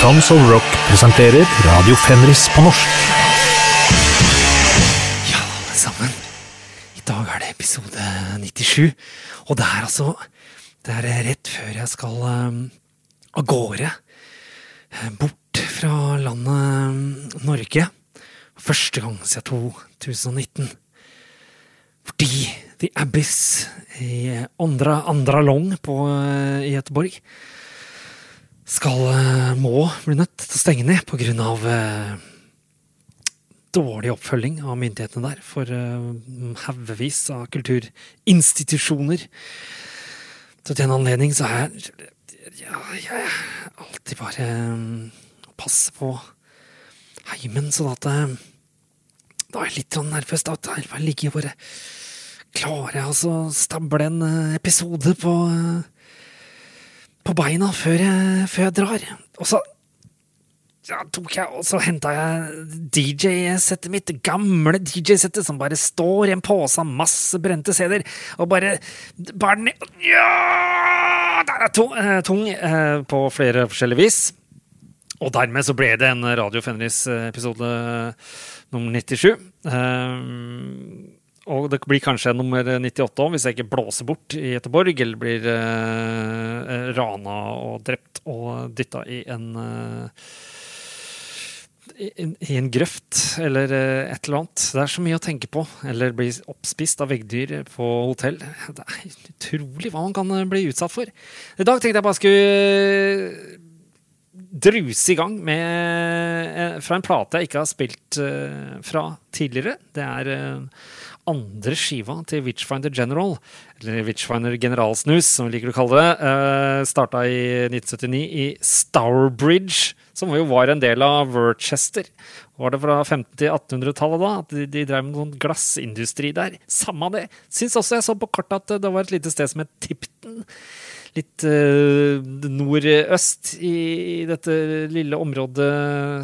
Tons of Rock presenterer Radio Fenris på norsk. Ja, alle sammen. I dag er det episode 97. Og det er altså Det er rett før jeg skal um, av gårde. eh, Bort fra landet um, Norge. Første gang siden 2019. Fordi The Abyss i Andra, Andra Long på, uh, i Göteborg skal eh, må bli nødt til å stenge ned av eh, dårlig oppfølging av myndighetene der for uh, haugevis av kulturinstitusjoner. Så til en anledning så er ja, jeg alltid bare um, passe på heimen, sånn at uh, da er jeg litt nervøs. Da ligger jeg bare Klarer jeg altså å stable en episode på uh, på beina før jeg, før jeg drar? Og så ja, tok jeg, og så henta jeg DJ-settet mitt, det gamle DJ-settet som bare står i en pose av masse brente CD-er, og bare, bare ned Ja! Der er tung, eh, tung eh, på flere forskjellige vis. Og dermed så ble det en Radio Fenris-episode nummer 97. Eh, og det blir kanskje nummer 98 òg, hvis jeg ikke blåser bort i Göteborg, eller blir eh, rana og drept og dytta i en eh, i, en grøft eller eh, et eller annet. Det er så mye å tenke på. Eller bli oppspist av veggdyr på hotell. Det er utrolig hva man kan eh, bli utsatt for. I dag tenkte jeg bare skulle eh, druse i gang med eh, fra en plate jeg ikke har spilt eh, fra tidligere. Det er eh, andre skiva til Witchfinder General, eller Witchfinder Generalsnus, som vi liker å kalle det. Uh, Starta i 1979 i Stourbridge, som jo var en del av Worcester. Var det fra 1500- til 1800-tallet da? At de, de drev med noen glassindustri der? Samme det. Syns også jeg så på kartet at det var et lite sted som het Tipton. Litt uh, nordøst i dette lille området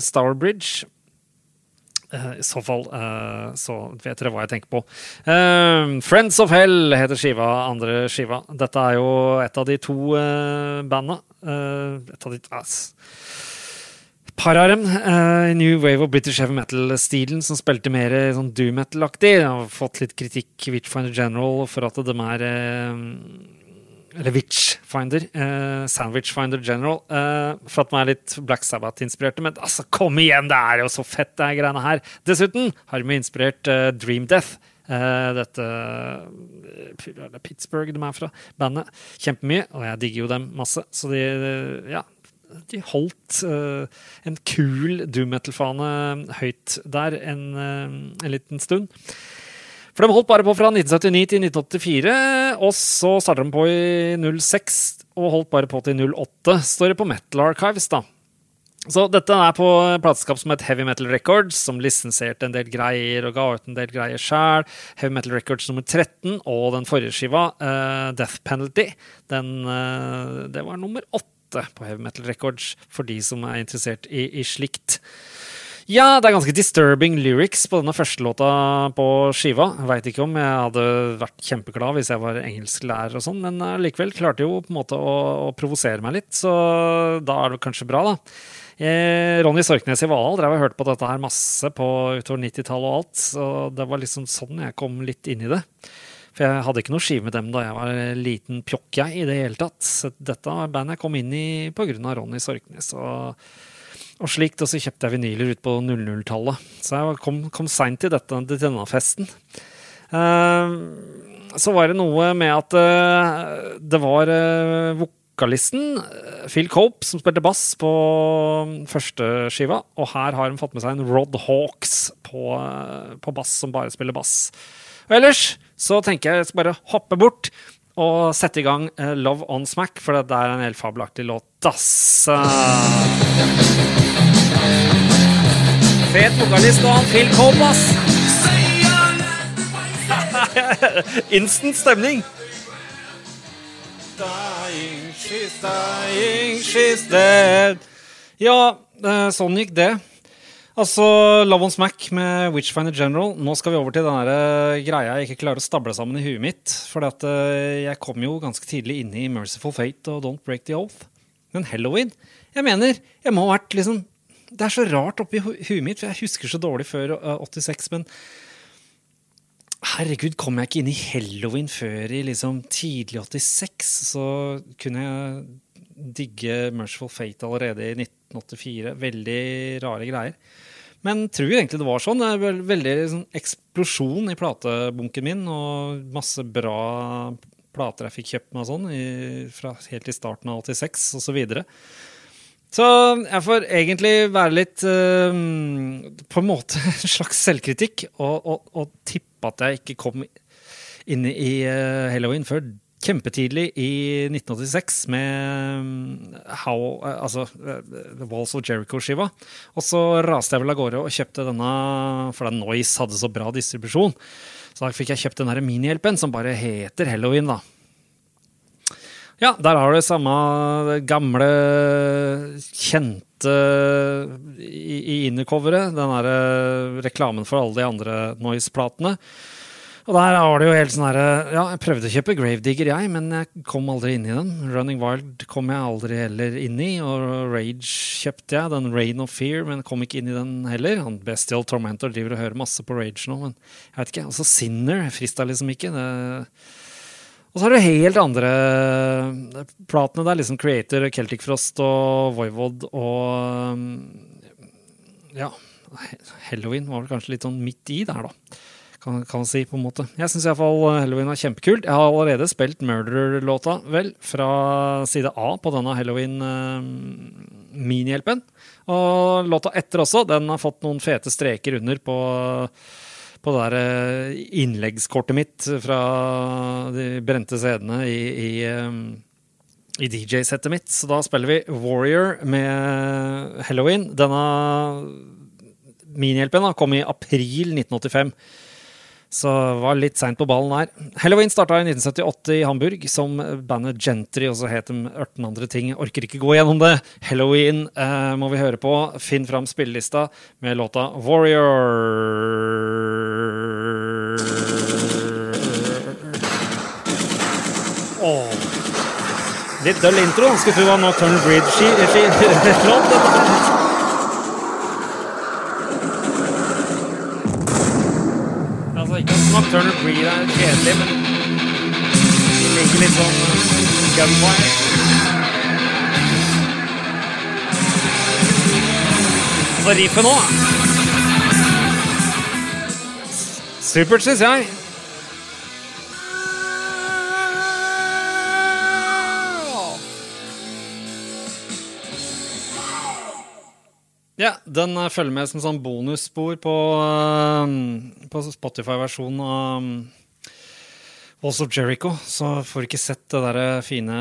Stourbridge. Eh, I så fall uh, så vet dere hva jeg tenker på. Uh, Friends of Hell heter skiva, andre skiva. Dette er jo et av de to bandene. et av de uh, par av dem. New Wave of British Heavy Metal-stilen, som spilte mer sånn doom metal-aktig. Har fått litt kritikk, Witchfinder General, for at de er eller Witchfinder. Sandwich Sandwichfinder General. Eh, for at de er litt Black Sabbath-inspirerte. Men altså, kom igjen! Det er jo så fett, det her greiene her. Dessuten har de inspirert eh, Dream Death. dette uh, Pittsburgh de er fra, bandet. Kjempemye. Og jeg digger jo dem masse. Så de, ja, de holdt en kul doom metal-fane høyt der en, en liten stund. For de holdt bare på fra 1979 til 1984, og så startet de på i 06 og holdt bare på til 08, står det på Metal Archives, da. Så dette er på plateskap som het Heavy Metal Records, som lisensierte en del greier og ga ut en del greier sjæl. Heavy Metal Records nummer 13 og den forrige skiva, uh, Death Penalty, den, uh, det var nummer 8 på Heavy Metal Records, for de som er interessert i, i slikt. Ja, det er ganske disturbing lyrics på denne første låta på skiva. Veit ikke om jeg hadde vært kjempeglad hvis jeg var engelsklærer og sånn, men likevel klarte jo på en måte å, å provosere meg litt, så da er det kanskje bra, da. Eh, Ronny Sorknes i Valhall drev og hørte på dette her masse på utover 90-tallet og alt, så det var liksom sånn jeg kom litt inn i det. For jeg hadde ikke noe skive med dem da jeg var liten pjokk, jeg, i det hele tatt. Så dette var bandet jeg kom inn i på grunn av Ronny Sorknes. og og slikt, og så kjøpte jeg vinyler ut på 00-tallet. Så jeg kom, kom seint til, til denne festen. Uh, så var det noe med at uh, det var uh, vokalisten Phil Cope som spilte bass på første skiva. Og her har de fått med seg en Rod Hawks på, på bass, som bare spiller bass. Og ellers så tenker jeg jeg skal bare hoppe bort og sette i gang Love on Smack, for det er en helt fabelaktig låt. Ass. Fet vokalist og han Phil Cope, ass. Instant stemning. Dying, she's dying, she's dead. Ja, sånn gikk det. Altså, Love on Smack med Witchfinder General. Nå skal vi over til den greia jeg ikke klarer å stable sammen i huet mitt. For jeg kom jo ganske tidlig inn i Merciful Fate og Don't Break the Oath. Men halloween Jeg mener, jeg må ha vært liksom Det er så rart oppi hu- huet mitt, for jeg husker så dårlig før uh, 86, men Herregud, kom jeg ikke inn i halloween før i liksom tidlig 86, så kunne jeg digge Merciful Fate allerede i 1984. Veldig rare greier. Men tror jeg egentlig det var sånn. Det er vel- veldig sånn, eksplosjon i platebunken min, og masse bra plater jeg fikk kjøpt meg sånn, i, fra helt i starten av 86 og så videre. Så jeg får egentlig være litt eh, På en måte en slags selvkritikk og, og, og tippe at jeg ikke kom inn i uh, halloween før kjempetidlig i 1986 med mm, How, eh, altså, eh, The Walls of Jericho-skiva. Og så raste jeg vel av gårde og kjøpte denne, for den Noise hadde så bra distribusjon. Så da fikk jeg kjøpt den minihjelpen som bare heter Halloween, da. Ja, der har du samme gamle, kjente i, i innercoveret. Den derre reklamen for alle de andre Noise-platene. Og der var det jo helt sånn herre Ja, jeg prøvde å kjøpe Gravedigger, jeg, men jeg kom aldri inn i den. Running Wild kom jeg aldri heller inn i, og Rage kjøpte jeg. Den Rain of Fear, men kom ikke inn i den heller. Han Bestial Tormentor driver og hører masse på Rage nå, men jeg vet ikke. Altså Sinner frista liksom ikke. det og så har du helt andre platene der, liksom Creator, Celtic Frost og Voivod og Ja, Halloween var vel kanskje litt sånn midt i der, da. Kan, man si, på en måte. Jeg syns iallfall Halloween er kjempekult. Jeg har allerede spilt Murder-låta, vel, fra side A på denne Halloween-minihjelpen. Og låta etter også, den har fått noen fete streker under på på det der eh, innleggskortet mitt fra de brente CD-ene i, i, eh, i DJ-settet mitt. Så da spiller vi Warrior med Halloween. Denne minihjelpen kom i april 1985. Så var litt seint på ballen her. Halloween starta i 1978 i Hamburg som bandet Gentry, og så het de 18 andre ting. Orker ikke gå gjennom det. Halloween eh, må vi høre på. Finn fram spillelista med låta Warrior. Oh. Litt døll intro. Skulle tro det var Turner Bridge-låt. Altså, ikke at Turner Breed er kjedelig, men de ligger litt sånn gunfire. Så riffet nå Supert, syns jeg. Ja, den eh, følger med som sånn bonusspor på, eh, på Spotify-versjonen av um, Walls of Jericho. Så får du ikke sett det der fine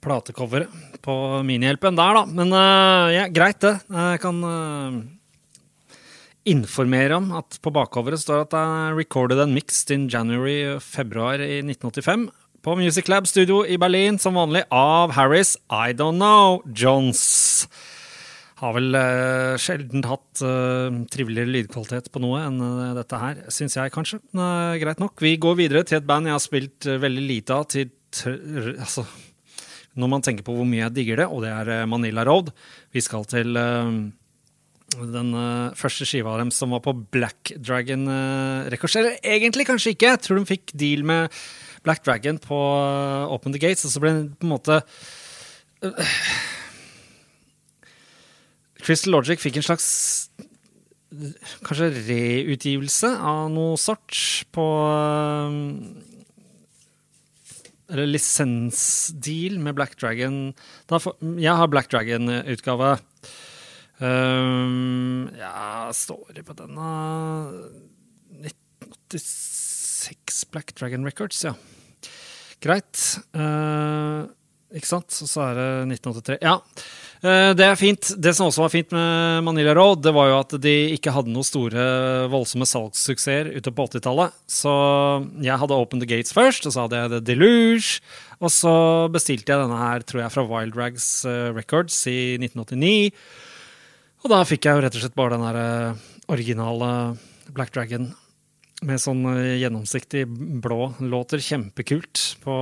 platecoveret på minihjelpen der, da. Men eh, ja, greit, det. Jeg kan eh, informere om at på bakcoveret står at det er recorded and mixed in January-februar i 1985. På Music Lab Studio i Berlin, som vanlig, av Harris I Don't Know Jones. Har vel eh, sjelden hatt eh, triveligere lydkvalitet på noe enn eh, dette her, syns jeg kanskje. Men, eh, greit nok. Vi går videre til et band jeg har spilt eh, veldig lite av. Til, altså, når man tenker på hvor mye jeg digger det, og det er eh, Manila Road. Vi skal til den første skiva av dem som var på Black Dragon Records. Eller egentlig kanskje ikke. Jeg tror de fikk deal med Black Dragon på Open the Gates, og så ble det på en måte Crystal Logic fikk en slags kanskje reutgivelse av noe sort på um, Eller lisensdeal med Black Dragon. Jeg har Black Dragon-utgave. Um, ja, står det på denne 1986 Black Dragon Records, ja. Greit. Eh, ikke sant? Og så er det 1983. Ja. Eh, det er fint. Det som også var fint med Manila Road, det var jo at de ikke hadde noen store, voldsomme salgssuksesser ute på 80-tallet. Så jeg hadde Open the Gates først, og så hadde jeg The Deluge. Og så bestilte jeg denne her, tror jeg, fra Wild Rags eh, Records i 1989. Og da fikk jeg jo rett og slett bare den der eh, originale Black Dragon med sånn gjennomsiktig blå låter. Kjempekult på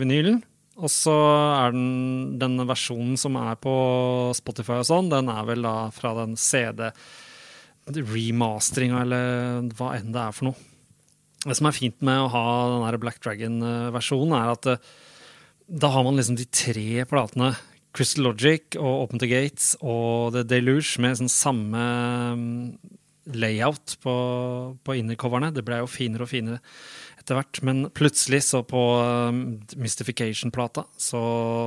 vinylen. Og så er den, den versjonen som er på Spotify og sånn, den er vel da fra den CD remasteringa, eller hva enn det er for noe. Det som er fint med å ha den Black Dragon-versjonen, er at eh, da har man liksom de tre platene. Crystal Logic og Open the Gates og The Deluge med sånn samme mm, layout på, på innercoverne. Det ble jo finere og finere etter hvert. Men plutselig, så på um, Mystification-plata, så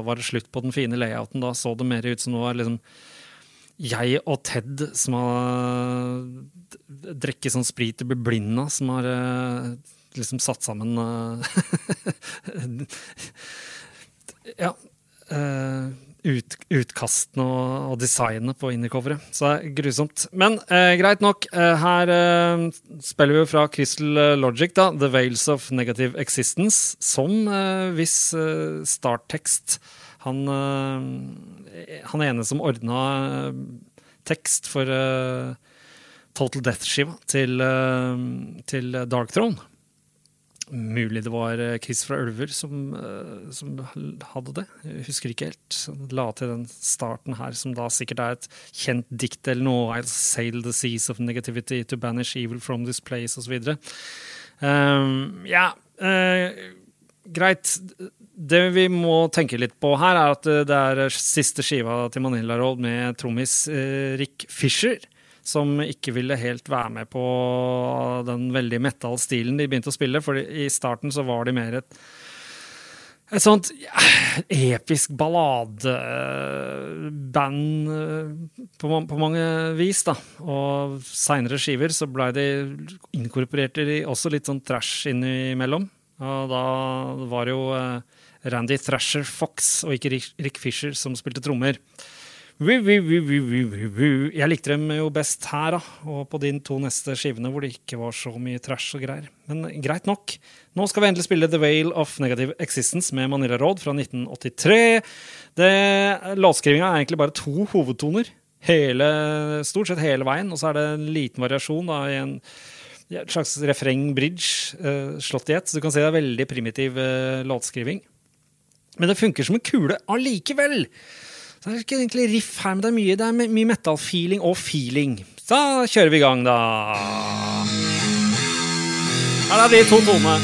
var det slutt på den fine layouten. Da så det mer ut som noe liksom jeg og Ted som har drukket sånn sprit og blir blinda, som har uh, liksom satt sammen uh, Ja. Uh, ut, utkastene og, og, designet på innercoveret. Så det er grusomt. Men eh, greit nok. Eh, her eh, spiller vi jo fra Crystal Logic, da, The Veils of Negative Existence, som eh, hvis eh, starttekst han, eh, han ene som ordna tekst for Total Death-skiva til, til Dark Throne. Mulig det var eh, Chris fra Ulver som, eh, som, hadde det. Jeg husker ikke helt. La til den starten her, som da sikkert er et kjent dikt eller noe. I'll sail the seas of negativity to banish evil from this place, osv. Um, ehm, ja, uh, greit. Det vi må tenke litt på her, er at det er siste skiva til Manila Road med trommis Rick Fisher som ikke ville helt være med på den veldig metal-stilen de begynte å spille. For i starten så var de mer et, et sånt ja, episk balladeband eh, på, på, mange vis, da. Og seinere skiver så blei de inkorporerte de også litt sånn trash innimellom. Og da var det jo eh, Randy Thrasher Fox og ikke Rick Fisher som spilte trommer. Jeg likte dem jo best her, da, og på de to neste skivene hvor det ikke var så mye trash og greier. Men greit nok. Nå skal vi endelig spille The Vale of Negative Existence med Manila Road fra 1983. Låtskrivinga er egentlig bare to hovedtoner. Hele, stort sett hele veien, og så er det en liten variasjon da, i en slags refreng-bridge uh, slått i ett. Så du kan si det er veldig primitiv uh, låtskriving. Men det funker som en kule allikevel. Så det er ikke egentlig riff her, men det er mye, det er mye metal-feeling og feeling. Så kjører vi i gang, da. Her er de to tonene.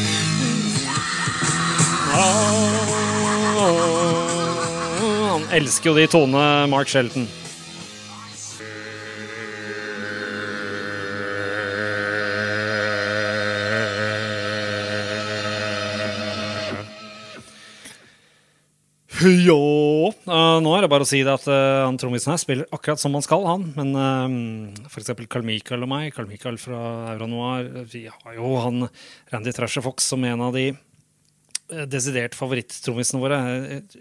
Han elsker jo de tonene, Mark Shelton. Ja uh, Nå er det bare å si det at uh, han trommisen her spiller akkurat som han skal, han. Men uh, f.eks. Carl Michael og meg, Carl Michael fra Euronoir, vi har jo han Randy Trasher Fox som en av de desidert favorittrommisene våre.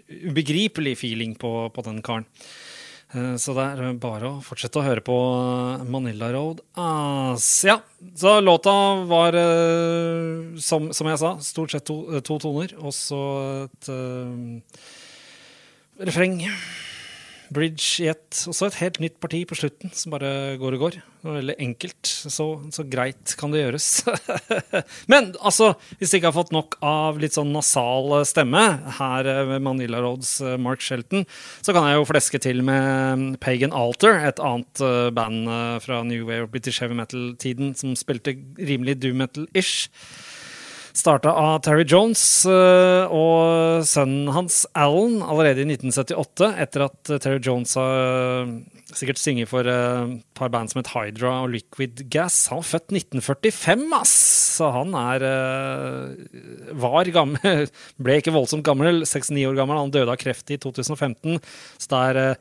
Ubegripelig feeling på, på den karen. Så det er bare å fortsette å høre på Manila Road. As, ja, så låta var, som, som, jeg sa, stort sett to, to toner. Og så et refreng. Bridge i ett. Og så et helt nytt parti på slutten som bare går og går. Veldig enkelt. Så, så greit kan det gjøres. Men altså, hvis du ikke har fått nok av litt sånn nasal stemme her med Manila Roads eh, Mark Shelton, så kan jeg jo fleske til med Pagan Alter, et annet eh, band eh, fra New Wave British Heavy Metal-tiden som spilte rimelig doom metal-ish. Starta av Terry Jones eh, og sønnen hans Alan allerede i 1978, etter at Terry Jones har eh, sikkert sunget for et par band som het Hydra og Liquid Gas. Han var født 1945, ass! Så han er eh, var gammel. Ble ikke voldsomt gammel, 69 år gammel. Han døde av kreft i 2015. Så der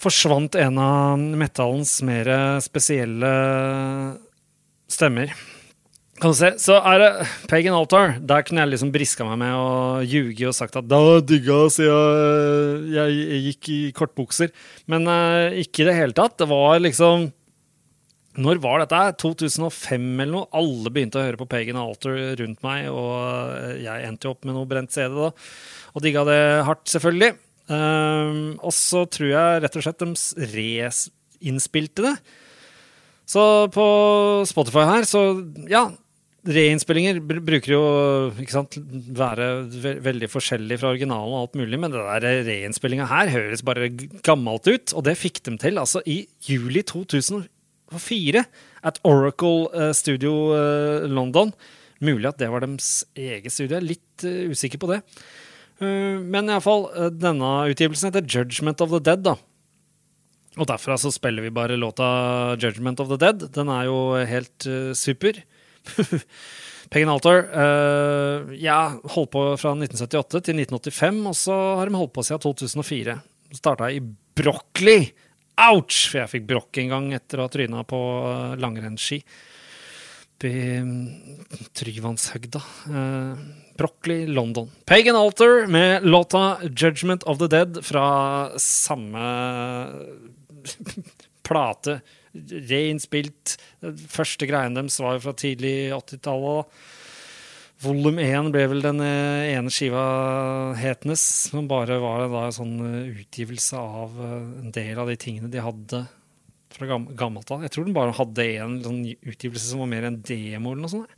forsvant en av metallens mer spesielle stemmer. Kan du se, Så er det Pagan Altar. Der kunne jeg liksom briska meg med å ljuge og sagt at da digga siden jeg, jeg gikk i kortbukser. Men uh, ikke i det hele tatt. Det var liksom Når var dette? 2005 eller noe? Alle begynte å høre på Pagan Altar rundt meg, og eh, jeg endte jo opp med noe brent CD da. Og digga det hardt, selvfølgelig. Um, og så tror jeg rett og slett de reinnspilte det. Så på Spotify her, så ja Reinnspillinger br- bruker jo ikke sant, være ve veldig forskjellig fra originalen, og alt mulig, men det der reinnspillinga her høres bare gammelt ut. Og det fikk de til altså i juli 2004 at Oracle eh, Studio eh, London. Mulig at det var deres eget studio. Jeg er litt eh, usikker på det. Uh, men iallfall, uh, denne utgivelsen heter Judgment of the Dead. da. Og derfra så spiller vi bare låta Judgment of the Dead. Den er jo helt super. Pagan Altar uh, ja, holdt på fra 1978 til 1985, og så har de holdt på siden 2004. Starta i Broccoli. Ouch! For jeg fikk brokk en gang etter å ha tryna på uh, langrennsski. Oppi mm, Tryvannshøgda. Uh, Broccoli, London. Pagan Altar med låta 'Judgment of the Dead' fra samme plate. Reinnspilt. Første greien deres var jo fra tidlig 80-tallet. Volum 1 ble vel den eh, ene skiva hetenes, som bare var en sånn eh, utgivelse av eh, en del av de tingene de hadde fra gammelt av. Jeg tror den bare hadde en sånn utgivelse som var mer en demo eller noe sånt.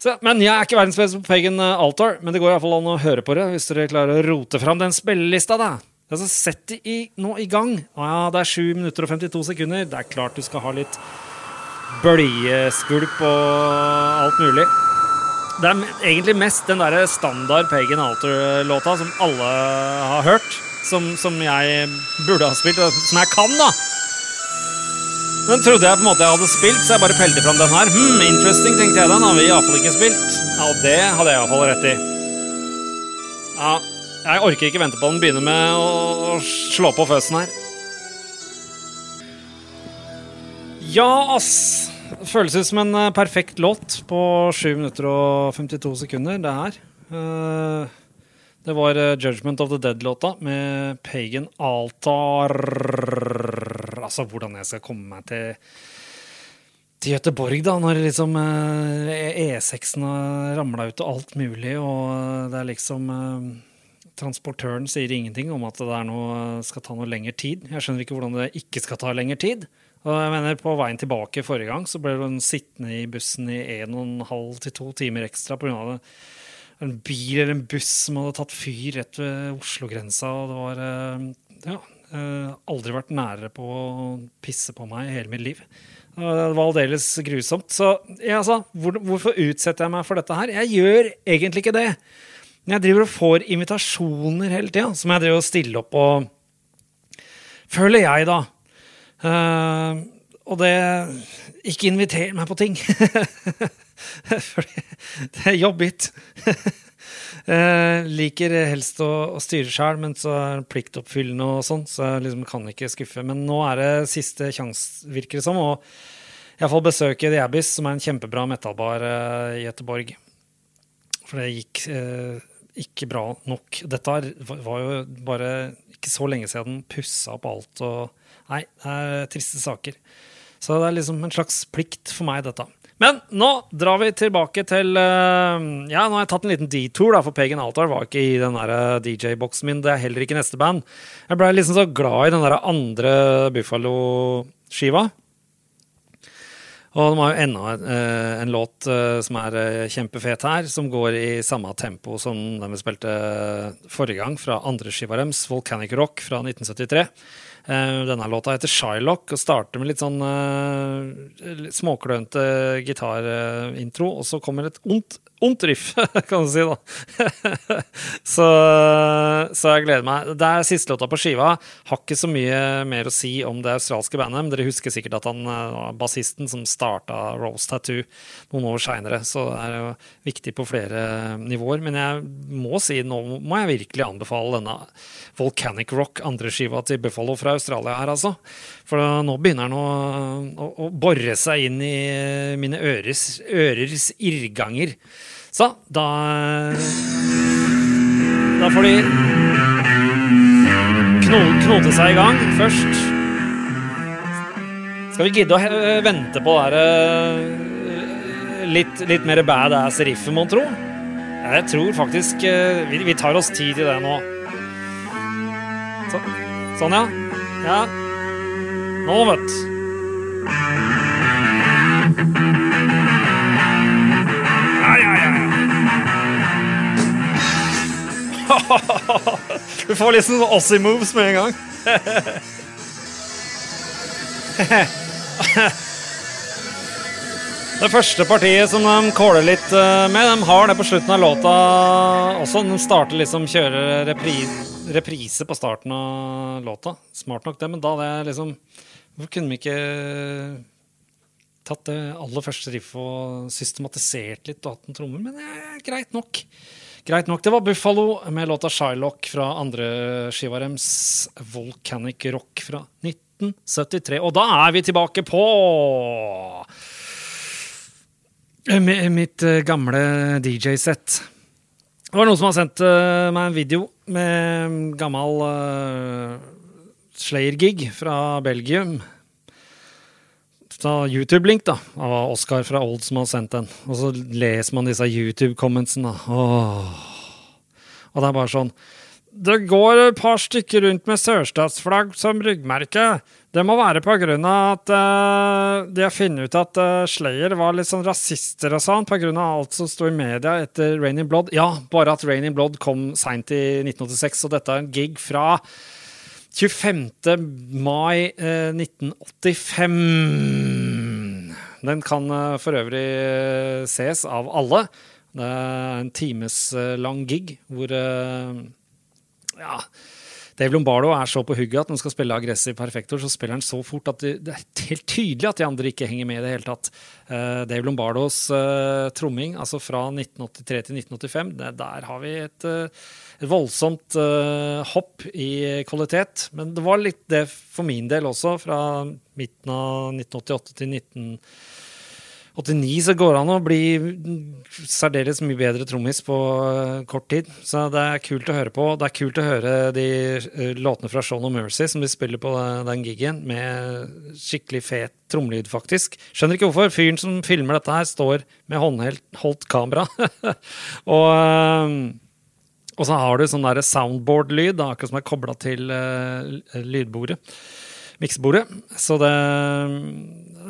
Så, men jeg er ikke verdensmester på Pagan Altar, men det går i hvert fall an å høre på det hvis dere klarer å rote fram den spillelista, da. Altså, Sett det i, nå i gang. Å ja, det er 7 minutter og 52 sekunder. Det er klart du skal ha litt bølgeskvulp og alt mulig. Det er egentlig mest den derre standard Pagan Alter-låta som alle har hørt. Som, som jeg burde ha spilt, og som jeg kan, da. Den trodde jeg på en måte jeg hadde spilt, så jeg bare pelte fram den her. Hmm, interesting, tenkte jeg. Den har vi iallfall ikke spilt. Ja, og det hadde jeg iallfall rett i. Ja, jeg orker ikke vente på den begynner med å slå på føsen her. Ja, ass! Føles ut som en eh, perfekt låt på 7 minutter og 52 sekunder, det her. Eh, det var eh, 'Judgment of the Dead'-låta med Pagan Altar Altså, hvordan jeg skal komme meg til til Gøteborg, da, når liksom eh, E6-en har ramla ut og alt mulig, og det er liksom Transportøren sier ingenting om at det noe, skal ta noe lengre tid. Jeg skjønner ikke hvordan det ikke skal ta lengre tid. Og jeg mener, På veien tilbake forrige gang så ble hun sittende i bussen i en og en halv til to timer ekstra pga. en bil eller en buss som hadde tatt fyr rett ved Oslo-grensa. og det var eh, ja, eh, aldri vært nærere på å pisse på meg i hele mitt liv. Det var aldeles grusomt. Så ja, altså, hvor, hvorfor utsetter jeg meg for dette her? Jeg gjør egentlig ikke det. Jeg driver og får invitasjoner hele tida, som jeg driver og stiller opp og Føler jeg, da. Uh, og det Ikke inviter meg på ting. For det er jobbigt. Eh, liker helst å, å styre sjøl, men så er det pliktoppfyllende og sånn, så jeg liksom kan ikke skuffe. Men nå er det siste sjanse, virker det som, Og jeg får besøke The Abyss, som er en kjempebra metallbar eh, i Göteborg. For det gikk eh, ikke bra nok. Dette var jo bare ikke så lenge siden pussa opp alt og Nei, det er triste saker. Så det er liksom en slags plikt for meg, dette. Men nå drar vi tilbake til eh, Ja, nå har jeg tatt en liten detour, da, for Pagan Altar var ikke i den der eh, DJ-boksen min. Det er heller ikke neste band. Jeg blei liksom så glad i den der andre Buffalo-skiva. Og de har jo enda eh, en låt eh, som er eh, kjempefet her, som går i samme tempo som den vi spilte forrige gang, fra andre skiva deres, Volcanic Rock fra 1973. Eh, denne låta heter Shylock og starter med litt sånn litt småklønete gitarintro, og så kommer et ondt, ondt riff, kan du si, da. så, så jeg gleder meg. Det er siste låta på skiva. Har ikke så mye mer å si om det australske bandet, men dere husker sikkert at han eh, bassisten som starta Rose Tattoo noen år seinere, så det er jo viktig på flere nivåer. Men jeg må si, nå må jeg virkelig anbefale denne Volcanic Rock, andre skiva til Buffalo fra Australia her, altså. For nå begynner den å, å, å bore seg inn i mine øres, ørers irrganger. Så da Da får de kno, knote seg i gang først. Skal vi gidde å vente på det eh, litt, litt mer badass riffet, mon tro? Jeg tror faktisk eh, vi, vi tar oss tid til det nå. Så, sånn, ja. Ja. Nå, vet du. Du får liksom Ossie moves med en gang. Det første partiet som de kåler litt eh, med, de har det på slutten av låta også. De starter liksom kjører repri, reprise på starten av låta. Smart nok, det, men da det liksom Hvorfor kunne vi ikke tatt det aller første riffet og systematisert litt og hatt en trommer? Men det er greit nok. Greit nok. Det var Buffalo med låta Shylock fra andre skiva deres, Volcanic Rock fra 1973. Og da er vi tilbake på mitt eh, gamle DJ-sett. Det var noen som har sendt eh, meg en video med gammel uh, Slayer-gig fra Belgium. Fra YouTube-link, da. Av Oskar fra Old som har sendt den. Og så leser man disse YouTube-commentsene. Og det er bare sånn Det går et par stykker rundt med sørstatsflagg som ryggmerke. Det må være på grunn av at uh, de har funnet ut at uh, Slayer var litt sånn rasister og sånn, på grunn av alt som sto i media etter Rain in Blood. Ja, bare at Rain in Blood kom seint i 1986, og dette er en gig fra 25. mai uh, 1985. Den kan for øvrig ses av alle. Det er en timeslang gig hvor Ja Dave Lombardo er så på hugget at når han skal spille aggressiv perfektor, så spiller han så fort at det, er helt tydelig at de andre ikke henger med i det hele tatt. Uh, Dave Lombardos uh, tromming, altså fra 1983 til 1985, der har vi et, uh, et voldsomt hopp i kvalitet. Men det var litt det for min del også, fra midten av 1988 til 1990. 89 så går det an å bli særdeles mye bedre trommis på uh, kort tid. Så det er kult å høre på. Det er kult å høre de uh, låtene fra Shaun of Mercy som de spiller på den gigen, med skikkelig fet trommelyd, faktisk. Skjønner ikke hvorfor. Fyren som filmer dette her, står med håndholdt kamera. og, og så har du sånn soundboard-lyd, akkurat som er kobla til lydbordet miksebordet. Så det,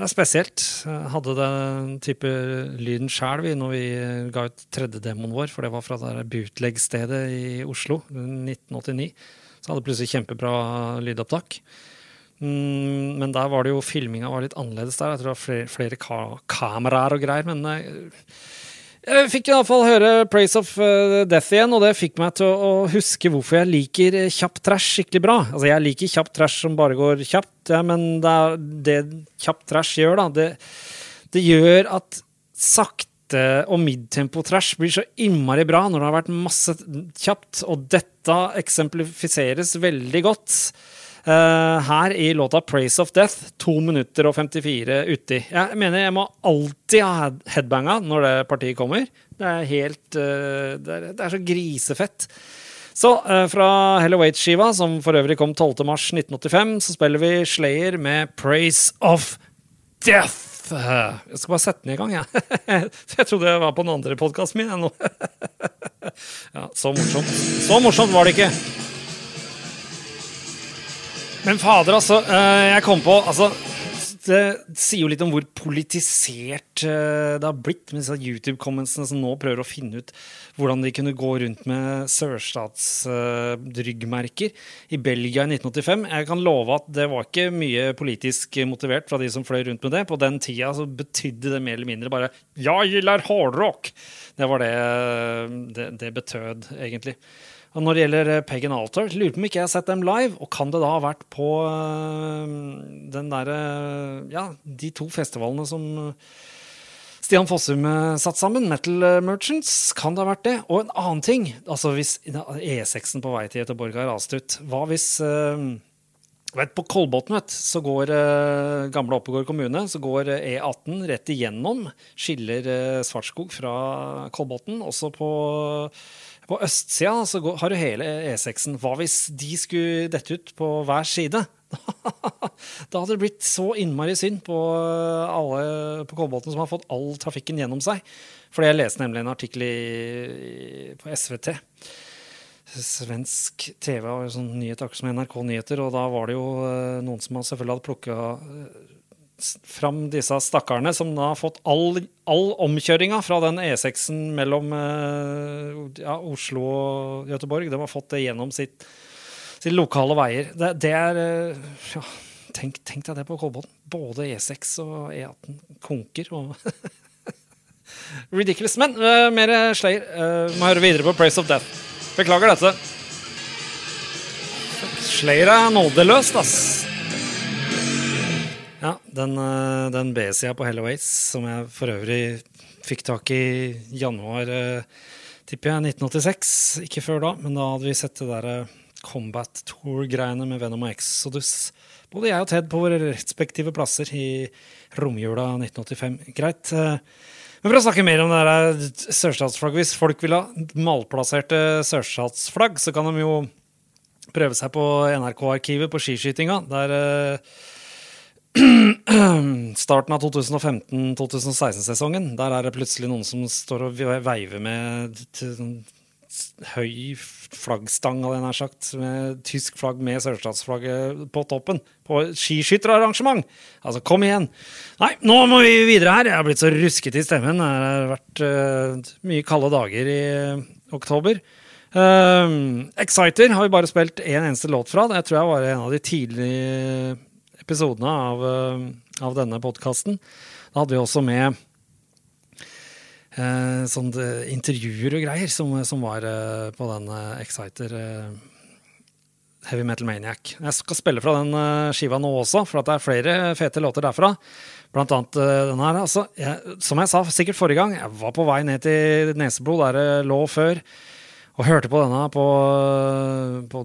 det, er spesielt. Jeg hadde den type lyden sjæl når vi ga ut tredje demoen vår, for det var fra det bootleg-stedet i Oslo, 1989. Så hadde plutselig kjempebra lydopptak. Mm, men der var det jo filminga var litt annerledes der. Jeg tror det var flere, flere ka kameraer og greier. Men eh, jeg fikk i hvert fall høre Praise of eh, Death igjen, og det fikk meg til å huske hvorfor jeg liker eh, kjapp trash skikkelig bra. Altså, jeg liker kjapp trash som bare går kjapt, ja, men det, det kjapp trash gjør, da, det, det gjør at sakte og midtempo-trash blir så innmari bra når det har vært masse kjapt, og dette eksemplifiseres veldig godt. Uh, her i låta 'Praise of Death', 2 minutter og 54 uti. Jeg mener jeg må alltid ha headbanga når det partiet kommer. Det er helt uh, det, er, det, er, så grisefett. Så uh, fra Hello Wait-skiva, som for øvrig kom 12.3.1985, så spiller vi Slayer med 'Praise of Death'. Jeg skal bare sette den i gang, jeg. Ja. jeg trodde jeg var på den andre podkasten min. ja, så morsomt. Så morsomt var det ikke. Men fader, altså. Eh, jeg kom på altså, Det sier jo litt om hvor politisert eh, det har blitt med disse YouTube-commentsene som nå prøver å finne ut hvordan de kunne gå rundt med sørstatsryggmerker i Belgia i 1985. Jeg kan love at det var ikke mye politisk motivert fra de som fløy rundt med det. På den tida så betydde det mer eller mindre bare 'jeg gillar hardrock'. Det var det det, det betød, egentlig. Og når det gjelder eh, Pagan Altar, lurer på om ikke jeg har sett dem live. Og kan det da ha vært på uh, den derre uh, Ja, de to festivalene som Stian Fossum satt sammen, Metal Merchants, kan det ha vært det? Og en annen ting, altså hvis E6-en på vei til Göteborg har rast ut, hva hvis vet, På Kolbotn så går gamle Oppegård kommune så går E18 rett igjennom. Skiller Svartskog fra Kolbotn. Også på på østsida så går, har du hele E6-en. Hva hvis de skulle dette ut på hver side? da hadde det blitt så innmari synd på alle på Kolbotn som har fått all trafikken gjennom seg. Fordi jeg leste nemlig en artikkel i, på SVT. Svensk TV og sånn nyhet akkurat som NRK Nyheter, og da var det jo eh, noen som selvfølgelig hadde plukka s- fram disse stakkarene som da har fått all, all omkjøringa fra den E6-en mellom eh, ja, Oslo og Gøteborg. De har fått det gjennom sitt, sitt lokale veier. Det, det er eh, ja, tenk, tenk deg det på Kolbotn. Både E6 og E18 konker. og Ridiculous. Men uh, mer Slayer. Uh, må høre videre på Praise of Death. Beklager dette. Slayer er nådeløst, ass. Ja, den, eh, den B-sida på Helloways, som jeg for øvrig fikk tak i januar, eh, tipper jeg, 1986. Ikke før da, men da hadde vi sett det der eh, Combat Tour-greiene med Venom og Exodus. Både jeg og Ted på våre respektive plasser i romjula 1985. Greit. Men for å snakke mer om det der sørstatsflagget, hvis folk vil ha malplasserte sørstatsflagg, så kan de jo prøve seg på NRK-arkivet på skiskytinga. Der starten av 2015-2016-sesongen, der er det plutselig noen som står og veiver med høy flaggstang, hadde jeg nær sagt, med tysk flagg med sørstatsflagget på toppen, på skiskytterarrangement. Altså, kom igjen! Nei, nå må vi videre her. Jeg har blitt så ruskete i stemmen. Det har vært uh, mye kalde dager i eh, oktober. Uh, Exciter har vi bare spilt én en eneste låt fra. Jeg tror jeg var en av de tidlige episodene av, eh, av denne podkasten. Da hadde vi også med eh, sånn eh, intervjuer og greier som, som var eh, på den eh, Exciter eh, Heavy Metal Maniac. Jeg skal spille fra den eh, skiva nå også, for det er flere fete låter derfra. Blant annet eh, den her. Altså, jeg, som jeg sa sikkert forrige gang, jeg var på vei ned til Nesebro, der det lå før. Og hørte på denne på, på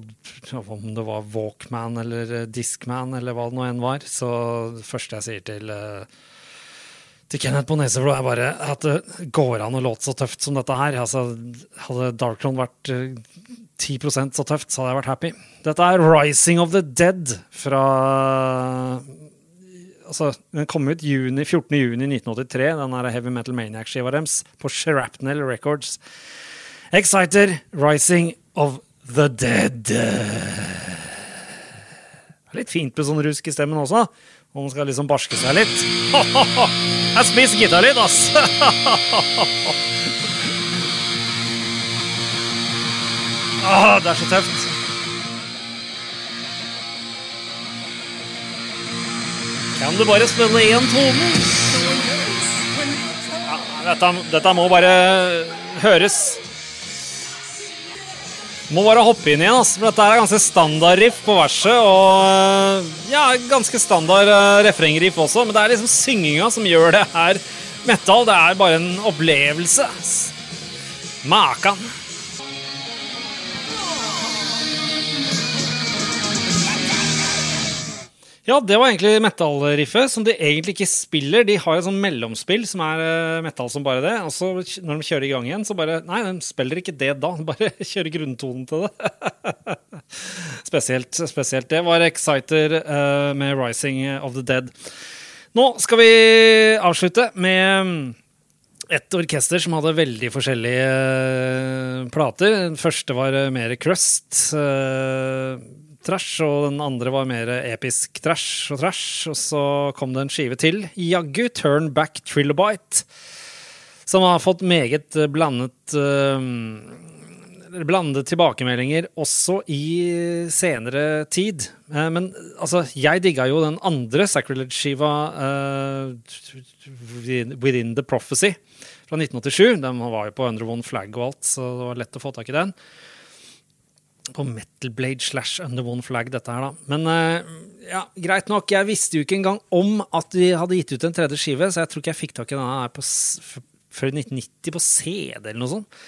om det var Walkman eller Discman eller hva det nå enn var. Så det første jeg sier til, eh, til Kenneth på neseblod er bare at det går an å låte så tøft som dette her. Altså, hadde Darkron vært eh, 10% så tøft, så hadde jeg vært happy. Dette er Rising of the Dead fra Altså, den kom ut juni, 14. juni 1983, den her Heavy Metal Maniac-skiva deres, på Shrapnel Records. Exciter, Rising of the Dead. Det er litt fint med sånn rusk i stemmen også, om man skal liksom barske seg litt. Jeg spiser gitarlyd, ass! Ah, det er så tøft. Kan du bare spille én tone? Ja, dette, dette må bare høres. Må bare hoppe inn igjen, for dette er ganske standard riff på verset. Og ja, ganske standard uh, refrengriff også, men det er liksom synginga som gjør det her metal. Det er bare en opplevelse. Makan. Ja, det var egentlig metal-riffet, som de egentlig ikke spiller. De har et sånn mellomspill som er metall metal som bare det. Og så når de kjører i gang igjen, så bare Nei, de spiller ikke det da. De bare kjører grunntonen til det. spesielt, spesielt. Det var Exciter uh, med 'Rising of the Dead'. Nå skal vi avslutte med et orkester som hadde veldig forskjellige eh, plater. Den første var eh, mer crust. eh, trash, og den andre var mer episk trash og trash. Og så kom det en skive til, jaggu, Turn Back Trilobite, som har fått meget eh, blandet uh, Blandede tilbakemeldinger også i senere tid. Uh, Men altså, jeg digga jo den andre Sacrilege-skiva, uh, Within the Prophecy, fra 1987. Den var jo på Under One Flag og alt, så det var lett å få tak i den på Metal Blade slash Under One Flag, dette her, da. Men eh, ja, greit nok. Jeg visste jo ikke engang om at de hadde gitt ut en tredje skive, så jeg tror ikke jeg fikk tak i denne her på, før 1990 på CD eller noe sånt.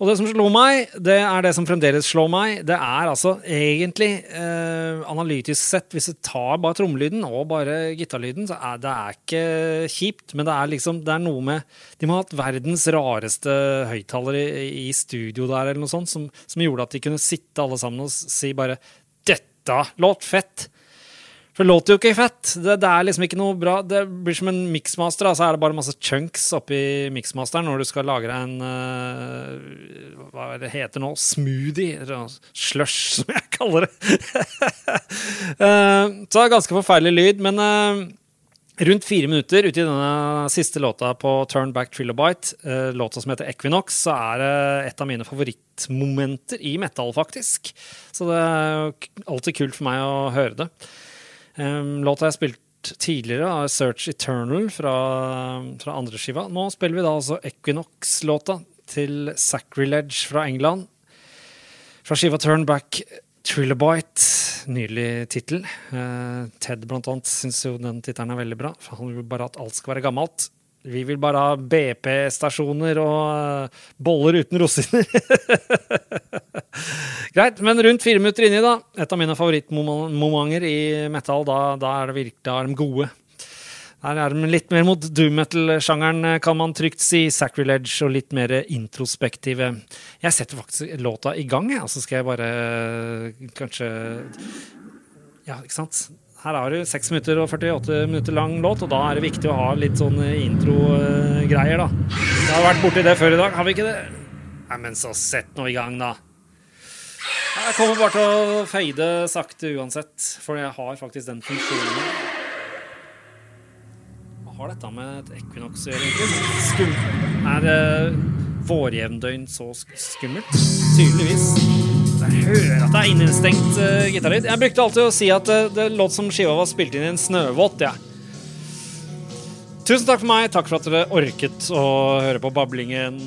Og det som slo meg, det er det som fremdeles slår meg. Det er altså egentlig eh, analytisk sett, hvis du tar bare trommelyden og bare gitarlyden, så er det er ikke kjipt, men det er liksom det er noe med De må ha hatt verdens rareste høyttalere i, i studio der, eller noe sånt, som, som gjorde at de kunne sitte alle sammen og si bare 'Dette låt fett'. For det låter jo ikke fett. Det, det er liksom ikke noe bra. Det blir som en mixmaster. Altså er det bare masse chunks oppi mixmasteren når du skal lage deg en uh, Hva er det heter nå? Smoothie? Slush, som jeg kaller det. uh, så ganske forferdelig lyd, men uh, Rundt fire minutter uti denne siste låta på Turn Back Trilobite, låta som heter Equinox, så er det et av mine favorittmomenter i metal, faktisk. Så det er alltid kult for meg å høre det. Um, låta jeg har spilt tidligere, er Search Eternal fra, fra andre skiva. Nå spiller vi da altså Equinox-låta til Sacrilege fra England. Fra skiva Turnback, Trillabite. Nydelig tittel. Uh, Ted blant annet syns jo den tittelen er veldig bra. For han vil bare at alt skal være gammelt. Vi vil bare ha BP-stasjoner og uh, boller uten rosiner. Greit, men rundt fire minutter inni, da. Et av mine favorittmomenter i metal. Da, da, er det virkelig, da er de gode. Der er de litt mer mot doom metal-sjangeren, kan man trygt si. Sacrilege og litt mer introspektive. Jeg setter faktisk låta i gang, jeg. Og så skal jeg bare eh, kanskje Ja, ikke sant? Her har du 6 minutter og 48 minutter lang låt, og da er det viktig å ha litt sånn intro-greier, da. Vi har vært borti det før i dag, har vi ikke det? Nei, men så sett nå i gang, da. Jeg kommer bare til å fade sakte uansett, for jeg har faktisk den funksjonen. Hva har dette med et ekvinoks å gjøre? Er uh, vårjevndøgn så skummelt? Tydeligvis. Jeg hører at det er innestengt uh, gitarlyd. Jeg brukte alltid å si at uh, det låt som skiva var spilt inn i en snøvåt. Ja. Tusen takk for meg. Takk for at dere orket å høre på bablingen